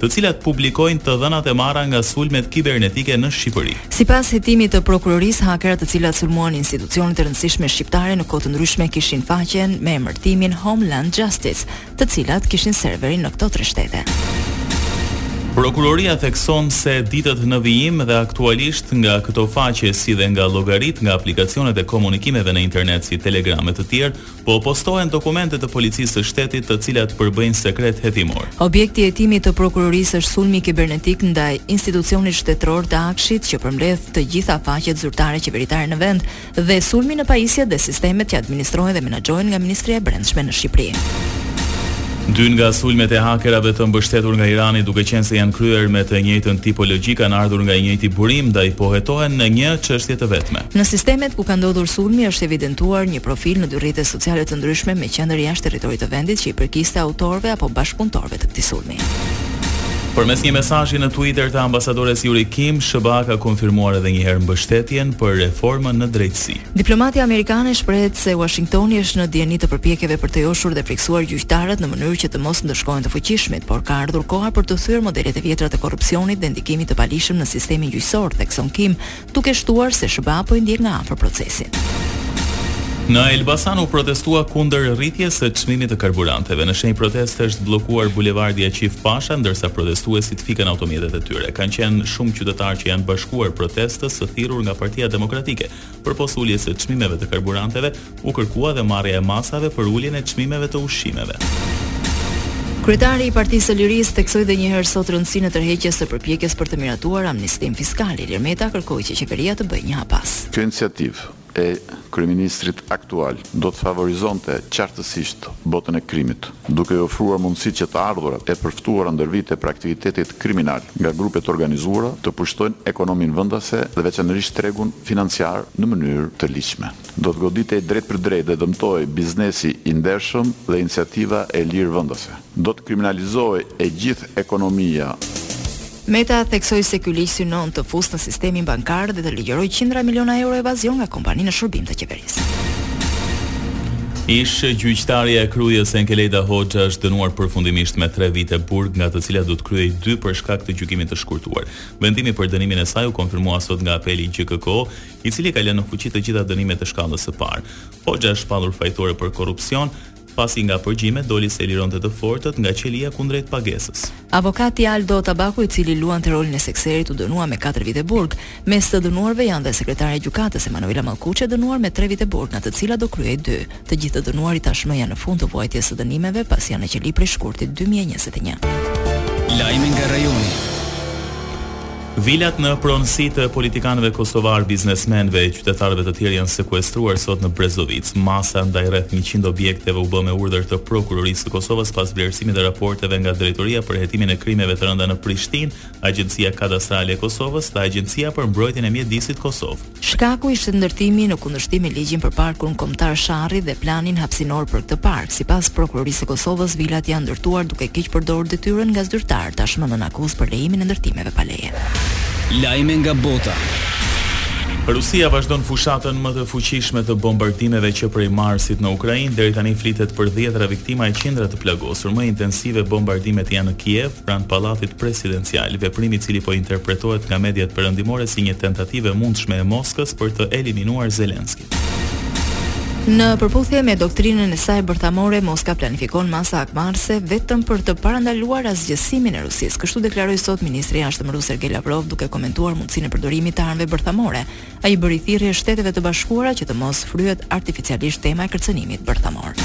të cilat publikojnë të dhënat e marra nga sulmet kibernetike në Shqipëri. Sipas hetimit të prokurorisë, hakerat të cilat sulmuan institucionet e rëndësishme shqiptare në kohë të ndryshme kishin faqen me emërtimin Homeland Justice, të cilat kishin serverin në këto tre shtete. Prokuroria thekson se ditët në vijim dhe aktualisht nga këto faqe si dhe nga llogaritë nga aplikacionet e komunikimeve në internet si Telegram e të tjerë Po postohen dokumente të Policisë së Shtetit të cilat përbëjnë sekret hetimor. Objekti i hetimit të prokurorisë është sulmi kibernetik ndaj institucionit shtetëror të AKSHI-t që përmbledh të gjitha faqet zyrtare qeveritare në vend dhe sulmi në pajisjet dhe sistemet që administrohen dhe menaxhohen nga Ministria e Brendshme në Shqipëri. Dy nga sulmet e hakerave të mbështetur nga Irani, duke qenë se janë kryer me të njëjtën tipologji, kanë ardhur nga i njëjti burim, ndaj po hetohen në një çështje të vetme. Në sistemet ku ka ndodhur sulmi është evidentuar një profil në dy rrjete sociale të ndryshme me qendër jashtë territorit të vendit që i përkiste autorëve apo bashkëpunëtorëve të këtij sulmi. Përmes një mesazhi në Twitter të ambasadores Yuri Kim, SHBA ka konfirmuar edhe një herë mbështetjen për reformën në drejtësi. Diplomatja amerikane shprehet se Washingtoni është në dijeni të përpjekjeve për të joshur dhe frikësuar gjyqtarët në mënyrë që të mos ndëshkohen të fuqishmit, por ka ardhur koha për të thyer modelet e vjetra të korrupsionit dhe ndikimit të paligjshëm në sistemin gjyqësor, thekson Kim, duke shtuar se SHBA po e ndjek nga afër procesin. Në Elbasan u protestua kundër rritjes së çmimit të karburanteve. Në shenjë proteste është bllokuar bulevardi Aqif Pasha, ndërsa protestuesit fikën automjetet e tyre. Kanë qenë shumë qytetarë që janë bashkuar protestës së thirrur nga Partia Demokratike përpos uljes së çmimeve të karburanteve, U kërkua dhe marrja e masave për uljen e çmimeve të ushqimeve. Kryetari i Partisë së Lirisë theksoi dhe një herë sot rëndësinë e tërheqjes së përpjekjes për të miratuar amnistinë fiskale. Ilir Meta kërkoi që qeveria të bëjë një hap pas. Kjo iniciativë e kryeministrit aktual do të favorizonte qartësisht botën e krimit, duke i ofruar mundësi që të ardhurat e përftuara ndër vite prej aktivitetit kriminal nga grupe të organizuara të pushtojnë ekonominë vendase dhe veçanërisht tregun financiar në mënyrë të ligjshme. Do të goditej drejtpërdrejt dhe dëmtohej biznesi i ndershëm dhe iniciativa e lirë vendase. Do të kriminalizohej e gjithë ekonomia. Meta theksoi se ky ligj synon të fusë në sistemin bankar dhe të ligjërojë qindra miliona euro evazion nga kompani në shërbim të qeverisë. Ish-gjyqtarja e Krujës, Enkelejda Hoxha është dënuar përfundimisht me tre vite burg, nga të cilat do të kryejë dy për shkak të gjykimit të shkurtuar. Vendimi për dënimin e saj u konfirmua sot nga Apeli i GJKKO, i cili ka lënë në fuqi të gjitha dënimet e shkallës së parë. Hoxha është shpallur fajtore për korrupsion, pasi nga përgjimet doli se lironte të fortët nga qelia kundrejt pagesës. Avokati Aldo Tabaku, i cili luante rolin e sekserit, u dënua me katër vite burg. Mes të dënuarve janë dhe sekretarja e gjykatës Emanuela Malkuçe, dënuar me tre vite burg, nga të cilat do kryejë dy. Të gjithë të dënuarit tashmë janë në fund të vuajtjes së dënimeve, pasi janë në qeli prej shkurtit dy mijë e njëzet e një. Lajme nga rajoni. Vilat në pronësi të politikanëve kosovarë, biznesmenëve e qytetarëve të tjerë janë sekuestruar sot në Brezovicë. Masa ndaj rreth njëqind objekteve u bë me urdhër të Prokurorisë së Kosovës pas vlerësimit të raporteve nga Drejtoria për Hetimin e Krimeve të Rënda në Prishtinë, Agjencia Kadastrale e Kosovës dhe Agjencia për Mbrojtjen e Mjedisit Kosovë. Shkaku ishte ndërtimi në kundërshtim me ligjin për Parkun Kombëtar Sharri dhe planin hapësinor për këtë park. Sipas Prokurorisë së Kosovës, vilat janë ndërtuar duke keqpërdorur detyrën nga zyrtarë, tashmë nën akuzë për lejimin e ndërtimeve pa leje. Lajme nga bota. Rusia vazhdon fushatën më të fuqishme të bombardimeve që prej marsit në Ukrainë, deri tani flitet për dhjetëra viktima e qindra të plagosur. Më intensive bombardimet janë në Kiev, pranë Pallatit Presidencial, veprim i cili po interpretohet nga mediat perëndimore si një tentativë e mundshme e Moskës për të eliminuar Zelenskin. Në përputhje me doktrinën e saj bërthamore, Moska planifikon masa hakmarrëse vetëm për të parandaluar asgjësimin e Rusisë, kështu deklaroi sot ministri i Jashtëm rus Sergei Lavrov duke komentuar mundësinë e përdorimit të armëve bërthamore. Ai bëri thirrje Shteteve të Bashkuara që të mos fryhet artificialisht tema e kërcënimit bërthamor.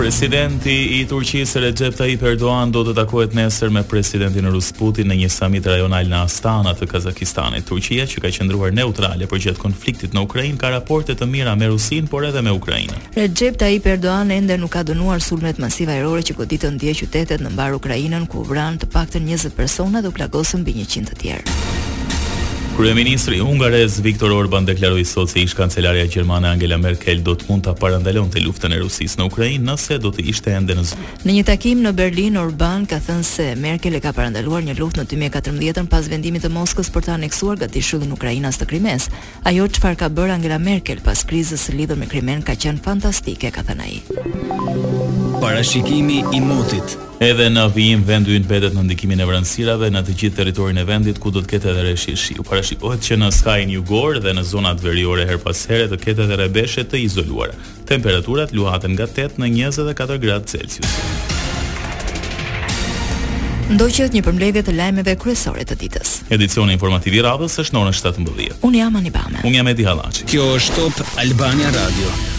Presidenti i Turqisë Recep Tayyip Erdogan do të takohet nesër me presidentin rus Putin në një samit rajonal në Astana të Kazakistanit. Turqia, që ka qëndruar neutrale përgjatë konfliktit në Ukrainë, ka raporte të mira me Rusinë, por edhe me Ukrainën. Recep Tayyip Erdogan ende nuk ka dënuar sulmet masive ajrore që goditën dje qytetet në mbarë Ukrainën, ku u vranë të paktën 20 persona dhe u plagosën mbi 100 të tjerë. Kryeministri hungarez Viktor Orban deklaroi sot se ish-kancelarja gjermane Angela Merkel do të mund ta parandalonte luftën e Rusisë në Ukrainë nëse do të ishte ende në zyrë. Në një takim në Berlin, Orban ka thënë se Merkel e ka parandaluar një luftë në dy mijë e katërmbëdhjetë pas vendimit të Moskës për të aneksuar gadishullin ukrainas të Krimesë. Ajo çfarë ka bërë Angela Merkel pas krizës së lidhur me Krimenë ka qenë fantastike, ka thënë ai. Parashikimi i motit. Edhe në vijim vendi ynë mbetet nën ndikimin e vranësirave në të gjithë territorin e vendit ku do të ketë edhe reshje shiu. Parashikohet që në skajin jugor dhe në zonat veriore herë pas here të ketë edhe rrebeshe të izoluara. Temperaturat luhaten nga tetë në njëzet e katër gradë Celsius. Ndoqët një përmbledhje të lajmeve kryesore të ditës. Edicioni informativ i radhës është në orën 17. Unë jam Ani Bame. Unë jam Edi Hallaçi. Kjo është Top Albania Radio.